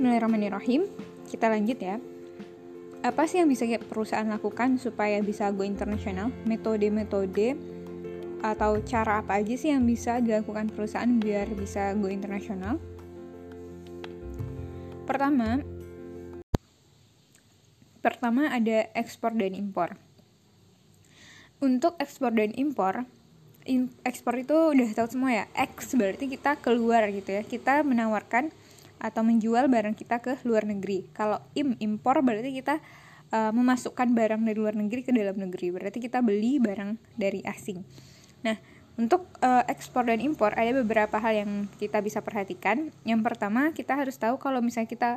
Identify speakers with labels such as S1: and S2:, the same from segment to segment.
S1: Bismillahirrahmanirrahim. Kita lanjut ya. Apa sih yang bisa perusahaan lakukan supaya bisa go internasional? Metode-metode atau cara apa aja sih yang bisa dilakukan perusahaan biar bisa go internasional? Pertama, pertama ada ekspor dan impor. Untuk ekspor dan impor, ekspor itu udah tahu semua ya. X berarti kita keluar gitu ya. Kita menawarkan atau menjual barang kita ke luar negeri. Kalau im impor berarti kita uh, memasukkan barang dari luar negeri ke dalam negeri. Berarti kita beli barang dari asing. Nah, untuk uh, ekspor dan impor ada beberapa hal yang kita bisa perhatikan. Yang pertama, kita harus tahu kalau misalnya kita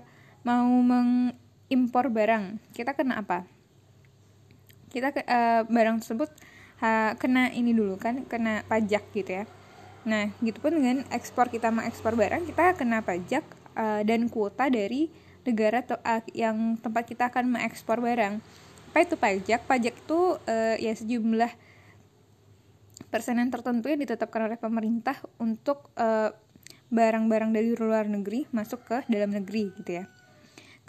S1: mau mengimpor barang, kita kena apa? Kita uh, barang tersebut uh, kena ini dulu kan, kena pajak gitu ya. Nah, gitu pun dengan ekspor kita mengekspor barang, kita kena pajak uh, dan kuota dari negara uh, yang tempat kita akan mengekspor barang. Apa itu pajak? Pajak itu uh, ya sejumlah persenan tertentu yang ditetapkan oleh pemerintah untuk barang-barang uh, dari luar negeri masuk ke dalam negeri gitu ya.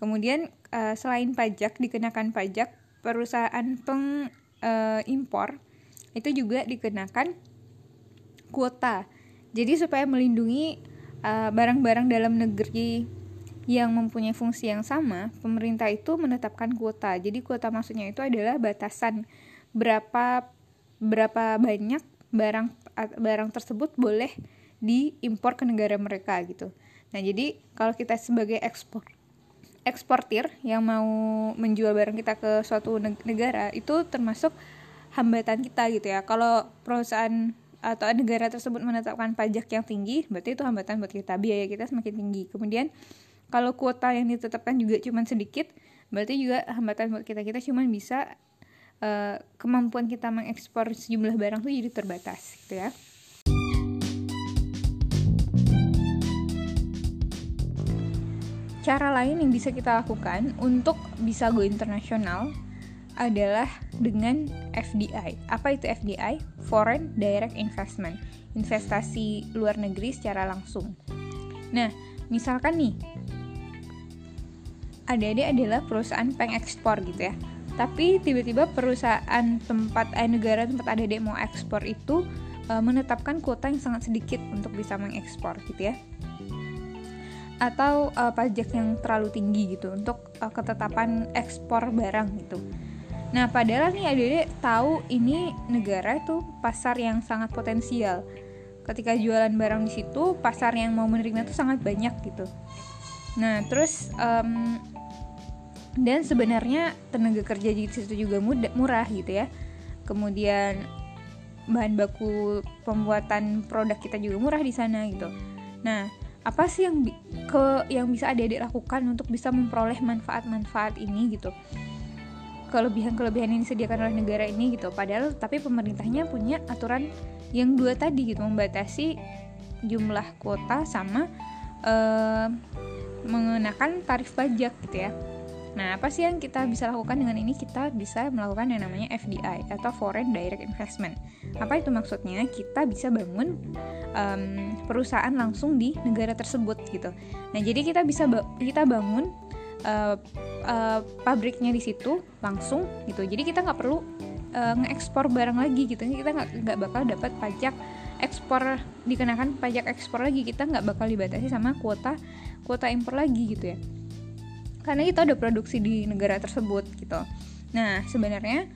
S1: Kemudian uh, selain pajak dikenakan pajak perusahaan pengimpor uh, itu juga dikenakan kuota. Jadi supaya melindungi Eh, barang-barang uh, dalam negeri yang mempunyai fungsi yang sama, pemerintah itu menetapkan kuota. Jadi kuota maksudnya itu adalah batasan berapa berapa banyak barang barang tersebut boleh diimpor ke negara mereka gitu. Nah, jadi kalau kita sebagai ekspor eksportir yang mau menjual barang kita ke suatu negara itu termasuk hambatan kita gitu ya. Kalau perusahaan atau negara tersebut menetapkan pajak yang tinggi, berarti itu hambatan buat kita, biaya kita semakin tinggi. Kemudian kalau kuota yang ditetapkan juga cuma sedikit, berarti juga hambatan buat kita. Kita cuma bisa uh, kemampuan kita mengekspor sejumlah barang itu jadi terbatas, gitu ya. Cara lain yang bisa kita lakukan untuk bisa go internasional adalah dengan FDI. Apa itu FDI? Foreign Direct Investment. Investasi luar negeri secara langsung. Nah, misalkan nih, adik-adik adalah perusahaan pengekspor gitu ya. Tapi tiba-tiba perusahaan tempat eh, negara tempat adik-adik mau ekspor itu eh, menetapkan kuota yang sangat sedikit untuk bisa mengekspor gitu ya atau uh, pajak yang terlalu tinggi gitu untuk uh, ketetapan ekspor barang gitu. Nah, padahal nih adik-adik tahu ini negara itu pasar yang sangat potensial. Ketika jualan barang di situ, pasar yang mau menerima itu sangat banyak gitu. Nah, terus um, dan sebenarnya tenaga kerja di situ juga mudah, murah gitu ya. Kemudian bahan baku pembuatan produk kita juga murah di sana gitu. Nah, apa sih yang ke yang bisa adik-adik lakukan untuk bisa memperoleh manfaat-manfaat ini gitu? Kelebihan-kelebihan yang disediakan oleh negara ini gitu padahal tapi pemerintahnya punya aturan yang dua tadi gitu membatasi jumlah kuota sama uh, mengenakan tarif pajak gitu ya Nah, apa sih yang kita bisa lakukan dengan ini? Kita bisa melakukan yang namanya FDI atau Foreign Direct Investment. Apa itu maksudnya? Kita bisa bangun um, perusahaan langsung di negara tersebut gitu. Nah, jadi kita bisa ba kita bangun uh, uh, pabriknya di situ langsung gitu. Jadi kita nggak perlu uh, ngeekspor barang lagi gitu. Kita nggak nggak bakal dapat pajak ekspor dikenakan pajak ekspor lagi. Kita nggak bakal dibatasi sama kuota kuota impor lagi gitu ya. Karena kita udah produksi di negara tersebut gitu. Nah sebenarnya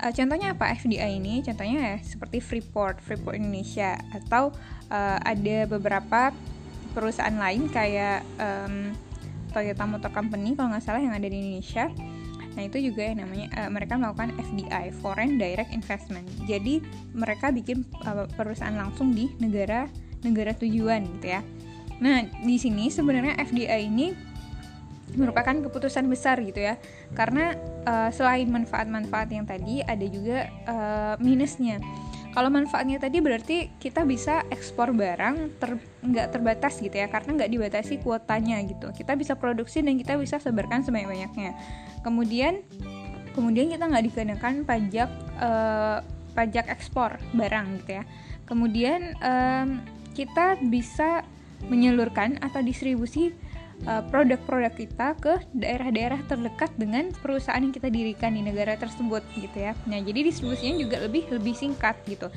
S1: uh, contohnya apa FDI ini? Contohnya ya seperti Freeport Freeport Indonesia. Atau uh, ada beberapa perusahaan lain kayak um, Toyota Motor Company kalau nggak salah yang ada di Indonesia Nah itu juga yang namanya uh, mereka melakukan FDI (Foreign Direct Investment). Jadi mereka bikin uh, perusahaan langsung di negara negara tujuan gitu ya. Nah di sini sebenarnya FDI ini merupakan keputusan besar gitu ya, karena uh, selain manfaat-manfaat yang tadi ada juga uh, minusnya. Kalau manfaatnya tadi berarti kita bisa ekspor barang ter, nggak terbatas gitu ya, karena nggak dibatasi kuotanya gitu. Kita bisa produksi dan kita bisa sebarkan sebanyak-banyaknya. Kemudian, kemudian kita nggak dikenakan pajak uh, pajak ekspor barang gitu ya. Kemudian um, kita bisa menyalurkan atau distribusi uh, produk-produk kita ke daerah-daerah terdekat dengan perusahaan yang kita dirikan di negara tersebut gitu ya. Nah, jadi distribusinya juga lebih lebih singkat gitu.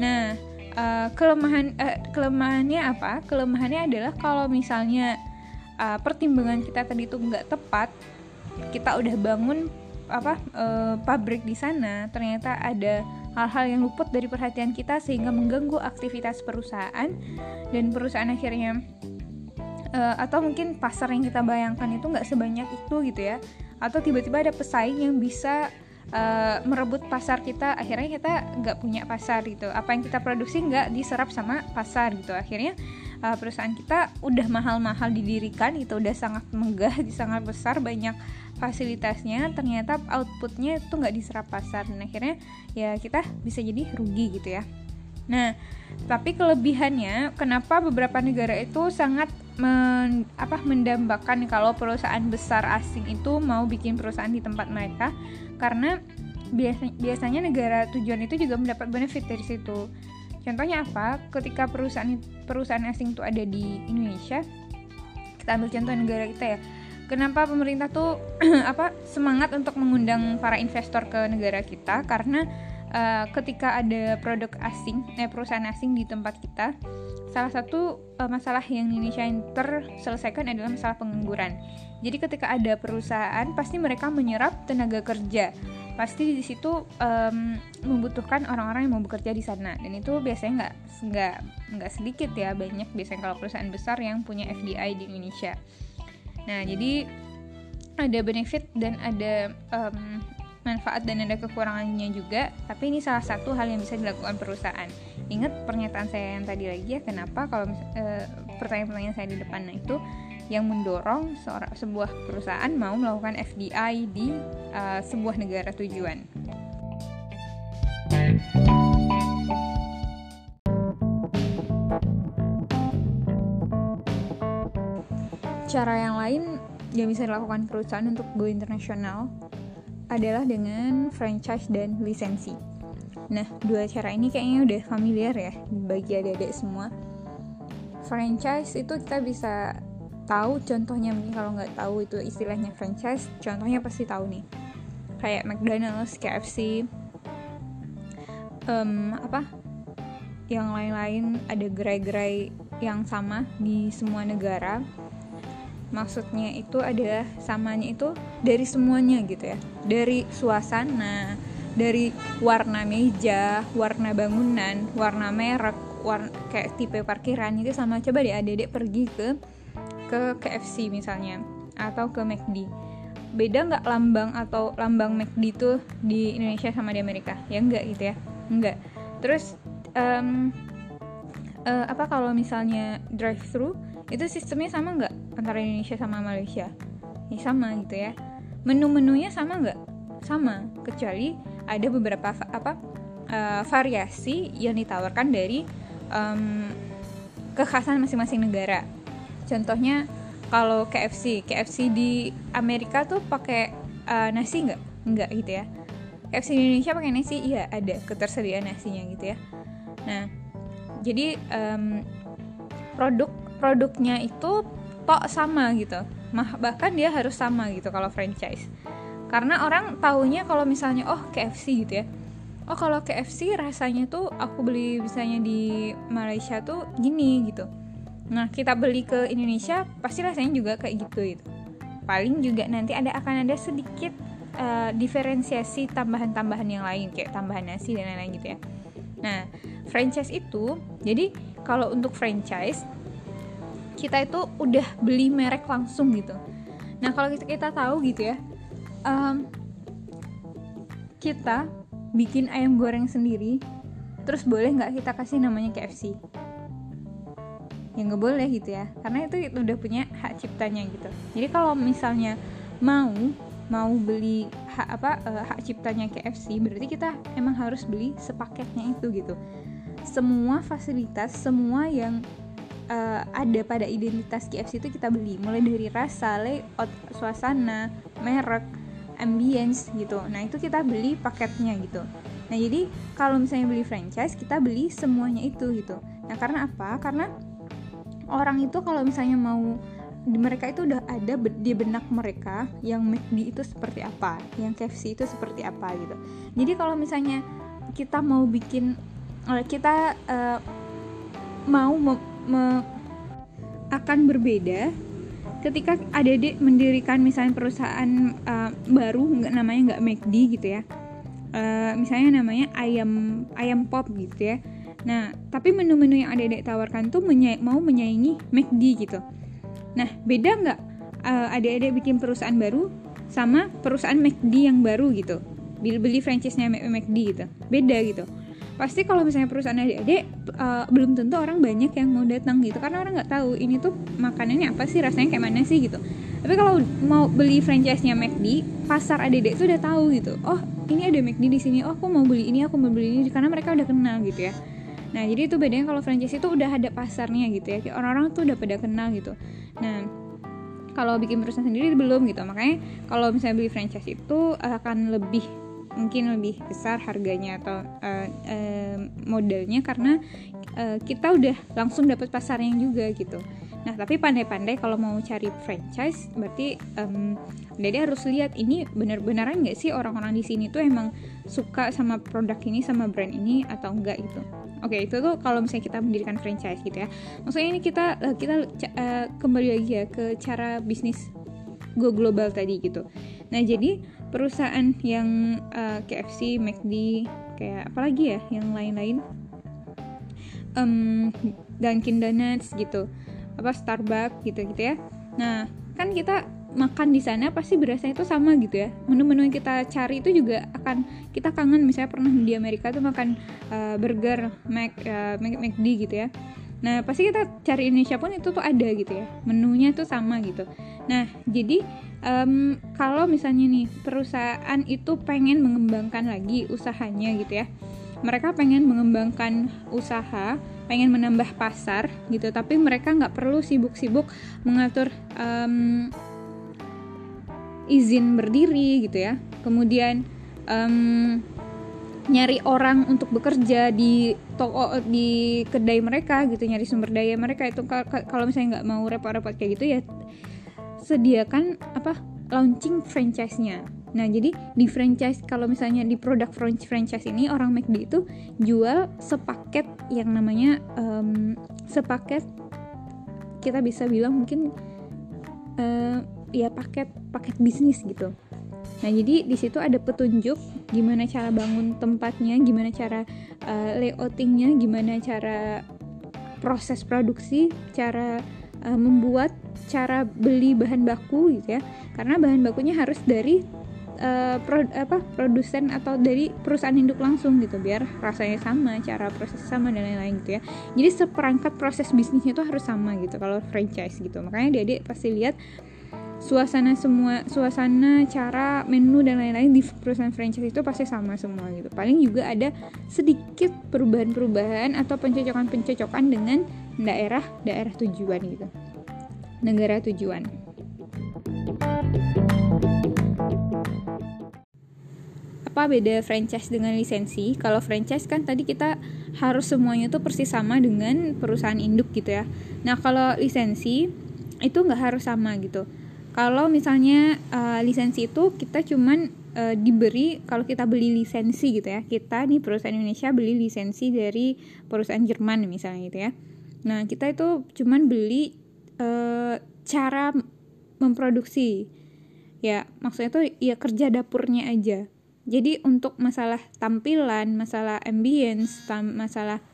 S1: Nah, uh, kelemahan uh, kelemahannya apa? Kelemahannya adalah kalau misalnya uh, pertimbangan kita tadi itu nggak tepat, kita udah bangun apa uh, pabrik di sana, ternyata ada hal-hal yang luput dari perhatian kita sehingga mengganggu aktivitas perusahaan dan perusahaan akhirnya uh, atau mungkin pasar yang kita bayangkan itu nggak sebanyak itu gitu ya. Atau tiba-tiba ada pesaing yang bisa uh, merebut pasar kita akhirnya kita nggak punya pasar gitu. Apa yang kita produksi nggak diserap sama pasar gitu. Akhirnya uh, perusahaan kita udah mahal-mahal didirikan itu udah sangat megah sangat besar banyak fasilitasnya ternyata outputnya itu nggak diserap pasar. Dan akhirnya ya kita bisa jadi rugi gitu ya. Nah tapi kelebihannya kenapa beberapa negara itu sangat men, apa mendambakan kalau perusahaan besar asing itu mau bikin perusahaan di tempat mereka. Karena biasa, biasanya negara tujuan itu juga mendapat benefit dari situ. Contohnya apa? Ketika perusahaan perusahaan asing itu ada di Indonesia kita ambil contoh negara kita ya. Kenapa pemerintah tuh apa semangat untuk mengundang para investor ke negara kita? Karena uh, ketika ada produk asing, eh, perusahaan asing di tempat kita, salah satu uh, masalah yang Indonesia yang terselesaikan adalah masalah pengangguran. Jadi ketika ada perusahaan, pasti mereka menyerap tenaga kerja. Pasti di situ um, membutuhkan orang-orang yang mau bekerja di sana. Dan itu biasanya nggak nggak nggak sedikit ya banyak biasanya kalau perusahaan besar yang punya FDI di Indonesia. Nah jadi ada benefit dan ada um, manfaat dan ada kekurangannya juga, tapi ini salah satu hal yang bisa dilakukan perusahaan. Ingat pernyataan saya yang tadi lagi ya, kenapa kalau e, pertanyaan-pertanyaan saya di depan nah itu yang mendorong seorang sebuah perusahaan mau melakukan FDI di e, sebuah negara tujuan. Cara yang lain yang bisa dilakukan perusahaan untuk go internasional adalah dengan franchise dan lisensi. Nah, dua cara ini kayaknya udah familiar ya bagi adik-adik semua. Franchise itu kita bisa tahu contohnya mungkin kalau nggak tahu itu istilahnya franchise, contohnya pasti tahu nih. Kayak McDonald's, KFC, um, apa? Yang lain-lain ada gerai-gerai yang sama di semua negara maksudnya itu adalah samanya itu dari semuanya gitu ya dari suasana dari warna meja warna bangunan warna merek warna kayak tipe parkiran itu sama coba deh adik-adik pergi ke ke KFC misalnya atau ke McD beda nggak lambang atau lambang McD itu di Indonesia sama di Amerika? Ya enggak gitu ya? Enggak terus um, uh, apa kalau misalnya drive thru itu sistemnya sama nggak antara Indonesia sama Malaysia? Ya sama gitu ya. Menu-menunya sama nggak? Sama kecuali ada beberapa apa uh, variasi yang ditawarkan dari um, kekhasan masing-masing negara. Contohnya kalau KFC KFC di Amerika tuh pakai uh, nasi nggak? Nggak gitu ya. KFC di Indonesia pakai nasi? Iya ada ketersediaan nasinya gitu ya. Nah jadi um, produk produknya itu tok sama gitu. Bahkan dia harus sama gitu kalau franchise karena orang taunya kalau misalnya oh KFC gitu ya. Oh kalau KFC rasanya tuh aku beli misalnya di Malaysia tuh gini gitu. Nah kita beli ke Indonesia pasti rasanya juga kayak gitu gitu. Paling juga nanti ada akan ada sedikit uh, diferensiasi tambahan-tambahan yang lain kayak tambahan nasi dan lain-lain gitu ya. Nah franchise itu jadi kalau untuk franchise kita itu udah beli merek langsung gitu. Nah kalau kita kita tahu gitu ya um, kita bikin ayam goreng sendiri terus boleh nggak kita kasih namanya KFC ya nggak boleh gitu ya karena itu udah punya hak ciptanya gitu. Jadi kalau misalnya mau mau beli hak apa uh, hak ciptanya KFC berarti kita emang harus beli sepaketnya itu gitu. Semua fasilitas semua yang uh, ada pada identitas KFC itu kita beli. Mulai dari rasa, layout, suasana, merek, ambience gitu. Nah itu kita beli paketnya gitu. Nah jadi kalau misalnya beli franchise kita beli semuanya itu gitu. Nah karena apa? Karena orang itu kalau misalnya mau mereka itu udah ada di benak mereka yang McD itu seperti apa, yang KFC itu seperti apa gitu. Jadi kalau misalnya kita mau bikin eh, kita uh, mau me, me, akan berbeda ketika adik-adik mendirikan misalnya perusahaan uh, baru nggak namanya nggak McD gitu ya. Uh, misalnya namanya ayam ayam pop gitu ya. Nah tapi menu-menu yang adik-adik tawarkan tuh menya mau menyaingi McD gitu. Nah beda nggak uh, adik-adik bikin perusahaan baru sama perusahaan McD yang baru gitu? Beli beli franchise-nya McD gitu. Beda gitu pasti kalau misalnya perusahaan adik-adik uh, belum tentu orang banyak yang mau datang gitu. Karena orang nggak tahu ini tuh makanannya apa sih rasanya kayak mana sih gitu. Tapi kalau mau beli franchise-nya McD pasar adik-adik itu udah tahu gitu. Oh ini ada McD di sini. Oh aku mau beli ini aku mau beli ini karena mereka udah kenal gitu ya. Nah jadi itu bedanya kalau franchise itu udah ada pasarnya gitu ya. Orang-orang tuh udah pada kenal gitu. Nah kalau bikin perusahaan sendiri belum gitu. Makanya kalau misalnya beli franchise itu akan lebih mungkin lebih besar harganya atau uh, uh, modalnya karena uh, kita udah langsung dapat pasarnya juga gitu. Nah tapi pandai-pandai kalau mau cari franchise berarti um, Dede harus lihat ini benar-benaran nggak sih orang-orang di sini tuh emang suka sama produk ini sama brand ini atau enggak gitu. Oke itu tuh kalau misalnya kita mendirikan franchise gitu ya. Maksudnya ini kita kita uh, kembali lagi ya ke cara bisnis go global tadi gitu. Nah jadi perusahaan yang uh, eh, KFC, McD, kayak apa lagi ya yang lain-lain, um, Dunkin Donuts gitu, apa Starbucks gitu gitu ya. Nah kan kita makan di sana pasti berasa itu sama gitu ya. Menu-menu yang kita cari itu juga akan kita kangen. Misalnya pernah di Amerika tuh makan uh, burger Mac uh, Mac McD gitu ya. Nah pasti kita cari Indonesia pun itu tuh ada gitu ya. Menunya tuh sama gitu. Nah jadi um, kalau misalnya nih perusahaan itu pengen mengembangkan lagi usahanya gitu ya. Mereka pengen mengembangkan usaha pengen menambah pasar gitu tapi mereka nggak perlu sibuk-sibuk mengatur um, izin berdiri gitu ya. Kemudian um, nyari orang untuk bekerja di toko di kedai mereka gitu nyari sumber daya mereka itu. Kalau misalnya nggak mau repot-repot kayak gitu ya sediakan apa launching franchise-nya. Nah, jadi di franchise kalau misalnya di produk franchise ini orang McD itu jual sepaket yang namanya um, sepaket kita bisa bilang mungkin uh, ya paket paket bisnis gitu. Nah, jadi di situ ada petunjuk gimana cara bangun tempatnya, gimana cara uh, layoutingnya, gimana cara proses produksi, cara uh, membuat cara beli bahan baku gitu ya. Karena bahan bakunya harus dari uh, pro, apa produsen atau dari perusahaan induk langsung gitu biar rasanya sama cara proses sama dan lain-lain gitu ya. Jadi seperangkat proses bisnisnya itu harus sama gitu kalau franchise gitu. Makanya dia pasti lihat suasana semua suasana cara menu dan lain-lain di perusahaan franchise itu pasti sama semua gitu. Paling juga ada sedikit perubahan-perubahan atau pencocokan-pencocokan dengan daerah-daerah tujuan gitu negara tujuan. Apa beda franchise dengan lisensi? Kalau franchise kan tadi kita harus semuanya tuh persis sama dengan perusahaan induk gitu ya. Nah kalau lisensi itu nggak harus sama gitu. Kalau misalnya uh, lisensi itu kita cuman uh, diberi kalau kita beli lisensi gitu ya. Kita nih perusahaan Indonesia beli lisensi dari perusahaan Jerman misalnya gitu ya. Nah kita itu cuman beli uh, cara memproduksi. Ya maksudnya tuh ya kerja dapurnya aja. Jadi untuk masalah tampilan masalah ambience masalah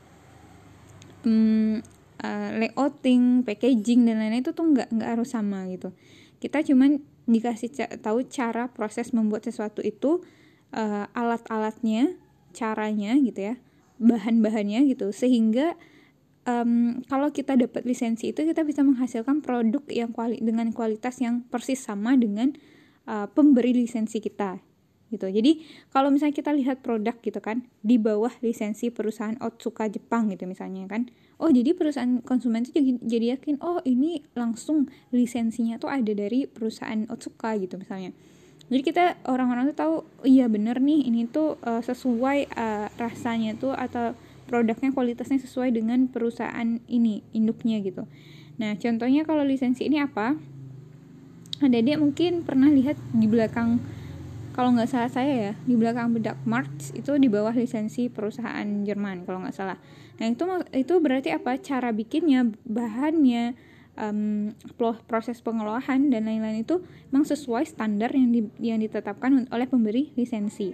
S1: um, uh, layouting packaging dan lain-lain itu tuh nggak nggak harus sama gitu. Kita cuman dikasih ca tahu cara proses membuat sesuatu itu uh, alat-alatnya caranya gitu ya bahan-bahannya gitu. Sehingga um, kalau kita dapat lisensi itu kita bisa menghasilkan produk yang kuali dengan kualitas yang persis sama dengan uh, pemberi lisensi kita gitu. Jadi kalau misalnya kita lihat produk gitu kan di bawah lisensi perusahaan Otsuka Jepang gitu misalnya kan. Oh, jadi perusahaan konsumen itu jadi, jadi yakin oh ini langsung lisensinya tuh ada dari perusahaan Otsuka gitu misalnya. Jadi kita orang-orang tuh tahu iya bener nih ini tuh uh, sesuai uh, rasanya tuh atau produknya kualitasnya sesuai dengan perusahaan ini induknya gitu. Nah contohnya kalau lisensi ini apa? Ada dia mungkin pernah lihat di belakang kalau nggak salah saya ya di belakang bedak March itu di bawah lisensi perusahaan Jerman kalau nggak salah. Nah itu itu berarti apa? Cara bikinnya bahannya um, proses pengelolaan dan lain-lain itu memang sesuai standar yang di, yang ditetapkan oleh pemberi lisensi.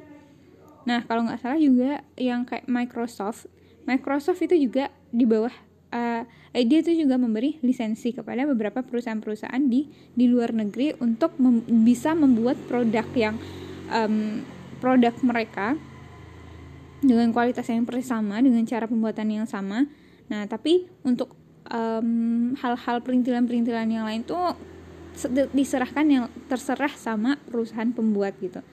S1: Nah kalau nggak salah juga yang kayak Microsoft, Microsoft itu juga di bawah uh, eh, dia itu juga memberi lisensi kepada beberapa perusahaan-perusahaan di di luar negeri untuk mem bisa membuat produk yang um, produk mereka dengan kualitas yang persis sama dengan cara pembuatan yang sama. Nah tapi untuk hal-hal um, perintilan-perintilan yang lain tuh diserahkan yang terserah sama perusahaan pembuat gitu.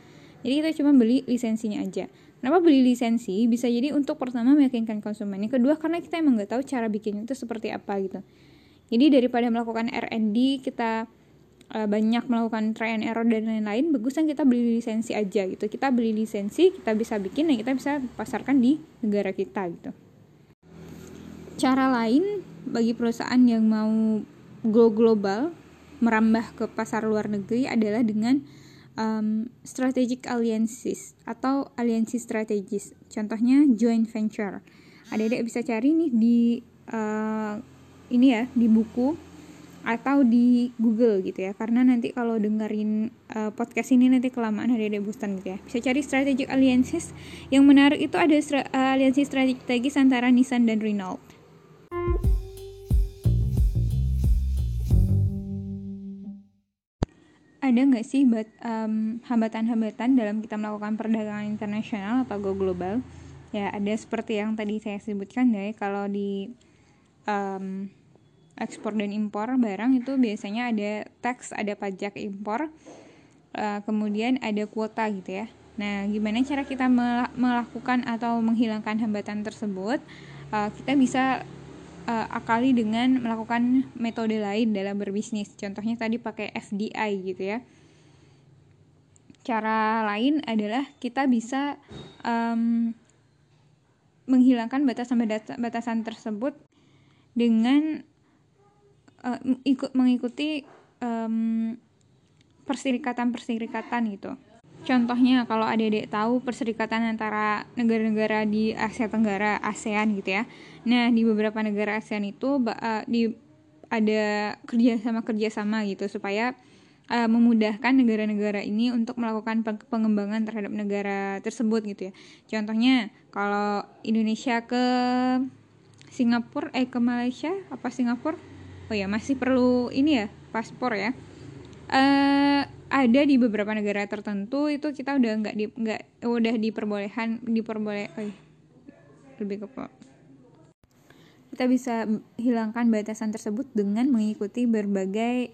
S1: Jadi kita cuma beli lisensinya aja. Kenapa beli lisensi? Bisa jadi untuk pertama meyakinkan konsumen. Yang kedua karena kita emang nggak tahu cara bikin itu seperti apa gitu. Jadi daripada melakukan R&D kita uh, banyak melakukan try and error dan lain-lain, bagusan kita beli lisensi aja gitu. Kita beli lisensi, kita bisa bikin dan kita bisa pasarkan di negara kita gitu. Cara lain bagi perusahaan yang mau go global merambah ke pasar luar negeri adalah dengan um, strategic alliances atau aliansi strategis. Contohnya joint venture. Adik-adik bisa cari nih di uh, ini ya di buku atau di Google gitu ya karena nanti kalau dengerin uh, podcast ini nanti kelamaan adik-adik bosan gitu ya bisa cari strategic alliances yang menarik itu ada stra uh, aliansi strategis antara Nissan dan Renault ada nggak sih um, hambatan-hambatan dalam kita melakukan perdagangan internasional atau go global? Ya ada seperti yang tadi saya sebutkan ya kalau di um, ekspor dan impor barang itu biasanya ada tax, ada pajak impor, uh, kemudian ada kuota gitu ya. Nah, gimana cara kita melakukan atau menghilangkan hambatan tersebut? Uh, kita bisa uh, akali dengan melakukan metode lain dalam berbisnis. Contohnya tadi pakai FDI gitu ya. Cara lain adalah kita bisa um, menghilangkan batasan-batasan tersebut dengan uh, ikut mengikuti um, perserikatan-perserikatan gitu. Contohnya kalau adik-adik tahu perserikatan antara negara-negara di Asia Tenggara, ASEAN gitu ya. Nah, di beberapa negara ASEAN itu uh, di ada kerjasama-kerjasama gitu supaya uh, memudahkan negara-negara ini untuk melakukan pengembangan terhadap negara tersebut gitu ya. Contohnya kalau Indonesia ke Singapura eh ke Malaysia apa Singapura? Oh ya, masih perlu ini ya, paspor ya. Uh, ada di beberapa negara tertentu itu kita udah nggak di nggak udah diperbolehkan diperboleh oh, lebih ke kita bisa hilangkan batasan tersebut dengan mengikuti berbagai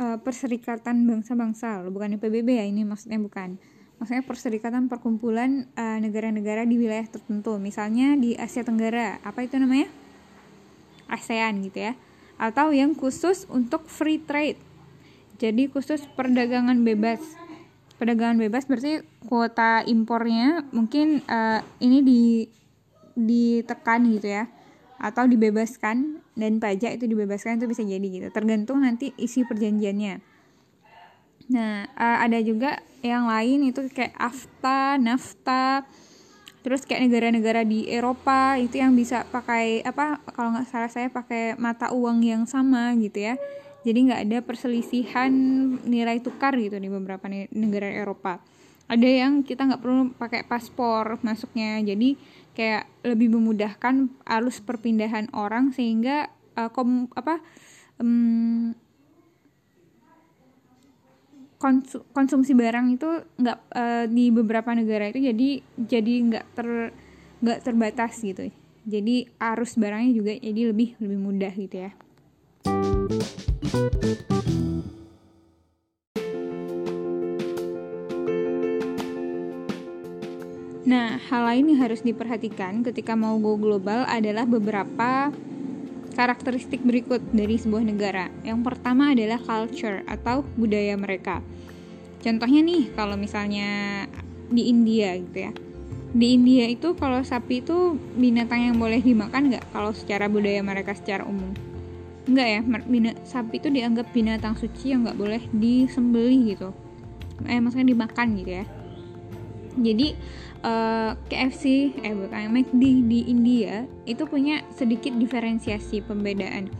S1: uh, perserikatan bangsa-bangsa bukan PBB ya ini maksudnya bukan. Maksudnya perserikatan perkumpulan eh, negara-negara uh, di wilayah tertentu. Misalnya di Asia Tenggara apa itu namanya? ASEAN gitu ya. Atau yang khusus untuk free trade jadi khusus perdagangan bebas. Perdagangan bebas berarti kuota impornya mungkin uh, ini di ditekan gitu ya. Atau dibebaskan dan pajak itu dibebaskan itu bisa jadi gitu. Tergantung nanti isi perjanjiannya. Nah uh, ada juga yang lain itu kayak AFTA, NAFTA terus kayak negara-negara di Eropa itu yang bisa pakai apa kalau nggak salah saya pakai mata uang yang sama gitu ya jadi nggak ada perselisihan nilai tukar gitu di beberapa negara Eropa. Ada yang kita nggak perlu pakai paspor masuknya. Jadi kayak lebih memudahkan arus perpindahan orang sehingga uh, kom apa um, konsumsi barang itu nggak uh, di beberapa negara itu jadi jadi nggak ter nggak terbatas gitu. Jadi arus barangnya juga jadi lebih lebih mudah gitu ya Nah, hal lain yang harus diperhatikan ketika mau go global adalah beberapa karakteristik berikut dari sebuah negara. Yang pertama adalah culture atau budaya mereka. Contohnya nih, kalau misalnya di India gitu ya. di India itu kalau sapi itu binatang yang boleh dimakan nggak kalau secara budaya mereka secara umum nggak ya bina, sapi itu dianggap binatang suci yang nggak boleh disembeli gitu. Eh maksudnya dimakan gitu ya. Jadi uh, eh, KFC eh bukan McD di India itu punya sedikit diferensiasi pembedaan.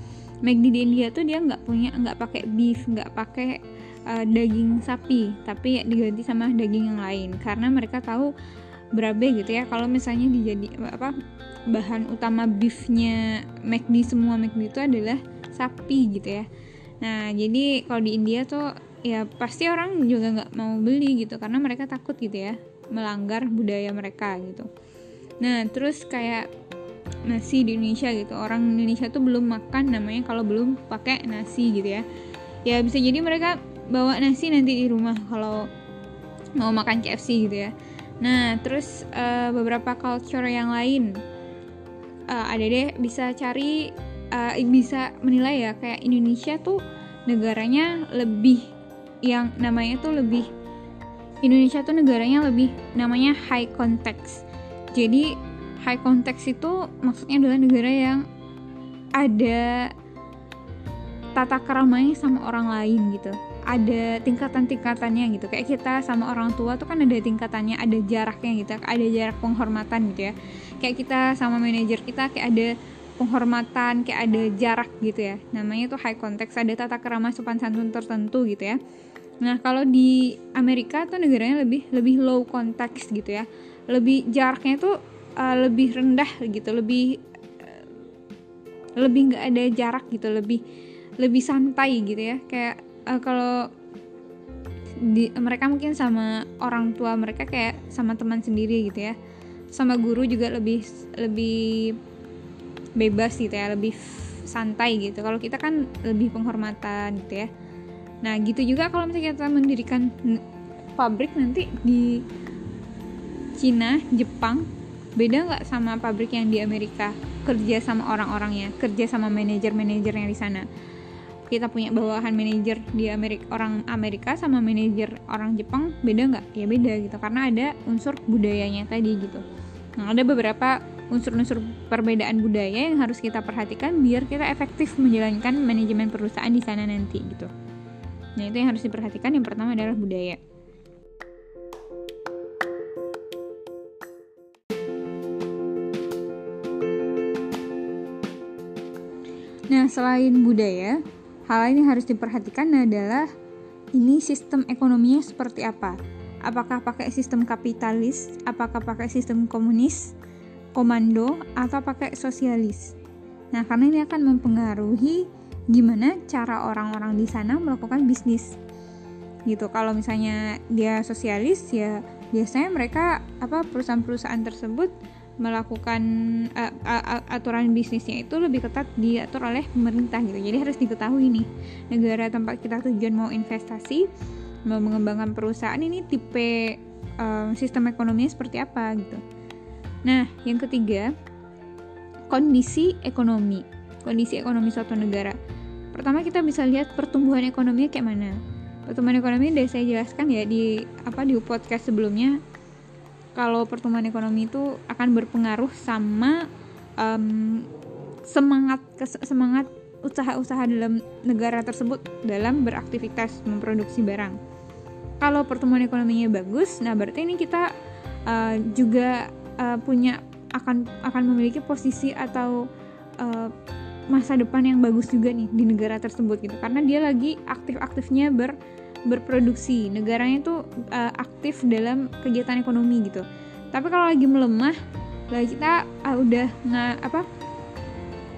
S1: McD di India tuh dia nggak punya nggak pakai beef nggak pakai uh, daging sapi tapi diganti sama daging yang lain. Karena mereka tahu berabe gitu ya. Kalau misalnya dijadi apa bahan utama beefnya McD semua. McD itu adalah sapi gitu ya. Nah jadi kalau di India tuh ya pasti orang juga nggak mau beli gitu karena mereka takut gitu ya melanggar budaya mereka gitu. Nah terus kayak nasi di Indonesia gitu. Orang Indonesia tuh belum makan namanya kalau belum pakai nasi gitu ya. Ya bisa jadi mereka bawa nasi nanti di rumah kalau mau makan KFC gitu ya. Nah, terus uh, beberapa culture yang lain uh, ada deh bisa cari uh, bisa menilai ya kayak Indonesia tuh negaranya lebih yang namanya tuh lebih Indonesia tuh negaranya lebih namanya high context. Jadi high context itu maksudnya adalah negara yang ada tata keramanya sama orang lain gitu ada tingkatan-tingkatannya gitu. Kayak kita sama orang tua tuh kan ada tingkatannya ada jaraknya gitu ada jarak penghormatan gitu ya. Kayak kita sama manajer kita kayak ada penghormatan kayak ada jarak gitu ya. Namanya tuh high context ada tata kerama sopan santun tertentu gitu ya. Nah kalau di Amerika tuh negaranya lebih lebih low context gitu ya. Lebih jaraknya tuh uh, lebih rendah gitu lebih uh, lebih nggak ada jarak gitu lebih lebih santai gitu ya. Kayak uh, kalau di mereka mungkin sama orang tua mereka kayak sama teman sendiri gitu ya. Sama guru juga lebih lebih bebas gitu ya lebih santai gitu. Kalau kita kan lebih penghormatan gitu ya. Nah gitu juga kalau misalnya kita mendirikan pabrik nanti di Cina Jepang beda nggak sama pabrik yang di Amerika? Kerja sama orang-orangnya kerja sama manajer-manajernya di sana kita punya bawahan manajer di Amerika orang Amerika sama manajer orang Jepang beda nggak? Ya beda gitu karena ada unsur budayanya tadi gitu. Nah ada beberapa unsur-unsur perbedaan budaya yang harus kita perhatikan biar kita efektif menjalankan manajemen perusahaan di sana nanti gitu. Nah itu yang harus diperhatikan. Yang pertama adalah budaya. Nah, selain budaya, Hal lain yang harus diperhatikan adalah ini sistem ekonominya seperti apa. Apakah pakai sistem kapitalis, apakah pakai sistem komunis, komando, atau pakai sosialis. Nah, karena ini akan mempengaruhi gimana cara orang-orang di sana melakukan bisnis. Gitu. Kalau misalnya dia sosialis ya biasanya mereka apa perusahaan-perusahaan tersebut melakukan uh, aturan bisnisnya itu lebih ketat diatur oleh pemerintah gitu. Jadi harus diketahui nih negara tempat kita tujuan mau investasi, mau mengembangkan perusahaan ini tipe uh, sistem ekonominya seperti apa gitu. Nah, yang ketiga kondisi ekonomi, kondisi ekonomi suatu negara. Pertama kita bisa lihat pertumbuhan ekonominya kayak mana. Pertumbuhan ekonomi udah saya jelaskan ya di apa di podcast sebelumnya kalau pertumbuhan ekonomi itu akan berpengaruh sama um, semangat semangat usaha-usaha dalam negara tersebut dalam beraktivitas memproduksi barang. Kalau pertumbuhan ekonominya bagus, nah berarti ini kita uh, juga uh, punya akan akan memiliki posisi atau uh, masa depan yang bagus juga nih di negara tersebut gitu karena dia lagi aktif-aktifnya ber berproduksi. Negaranya itu uh, aktif dalam kegiatan ekonomi gitu. Tapi kalau lagi melemah lah kita uh, udah nggak apa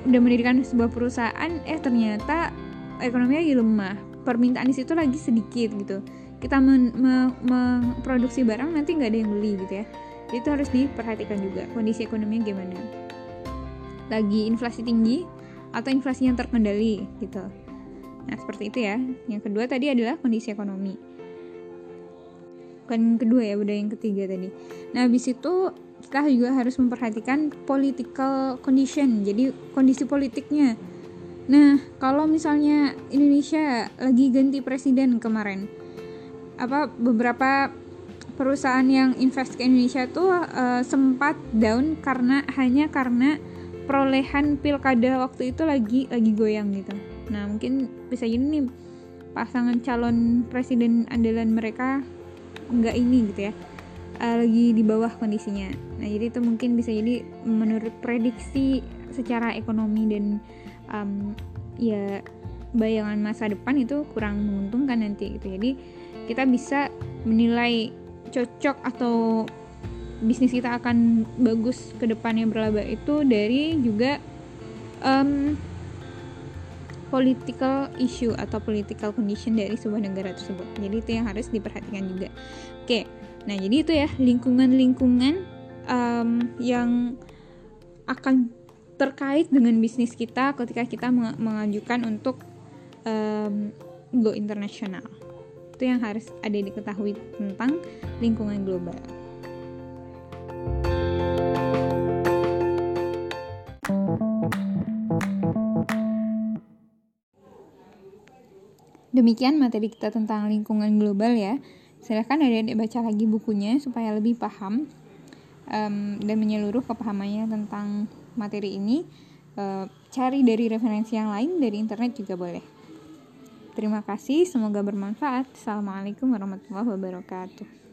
S1: udah mendirikan sebuah perusahaan eh ternyata ekonomi lagi lemah. Permintaan di situ lagi sedikit gitu. Kita memproduksi barang nanti nggak ada yang beli gitu ya. Itu harus diperhatikan juga kondisi ekonominya gimana. Lagi inflasi tinggi atau inflasi yang terkendali gitu Nah, seperti itu ya. Yang kedua tadi adalah kondisi ekonomi. Bukan yang kedua ya, udah yang ketiga tadi. Nah, habis itu kita juga harus memperhatikan political condition, jadi kondisi politiknya. Nah, kalau misalnya Indonesia lagi ganti presiden kemarin, apa beberapa perusahaan yang invest ke Indonesia tuh uh, sempat down karena hanya karena perolehan pilkada waktu itu lagi lagi goyang gitu. Nah mungkin bisa jadi nih pasangan calon presiden andalan mereka nggak ini gitu ya uh, lagi di bawah kondisinya. Nah jadi itu mungkin bisa jadi menurut prediksi secara ekonomi dan um, ya bayangan masa depan itu kurang menguntungkan nanti gitu. Jadi kita bisa menilai cocok atau bisnis kita akan bagus ke depannya berlaba itu dari juga um, political issue atau political condition dari sebuah negara tersebut. Jadi itu yang harus diperhatikan juga. Oke, nah jadi itu ya lingkungan-lingkungan um, yang akan terkait dengan bisnis kita ketika kita mengajukan untuk um, go internasional. Itu yang harus ada diketahui tentang lingkungan global. Demikian materi kita tentang lingkungan global ya. Silahkan adik-adik baca lagi bukunya supaya lebih paham um, dan menyeluruh kepahamannya tentang materi ini. Uh, cari dari referensi yang lain dari internet juga boleh. Terima kasih, semoga bermanfaat. Assalamualaikum warahmatullahi wabarakatuh.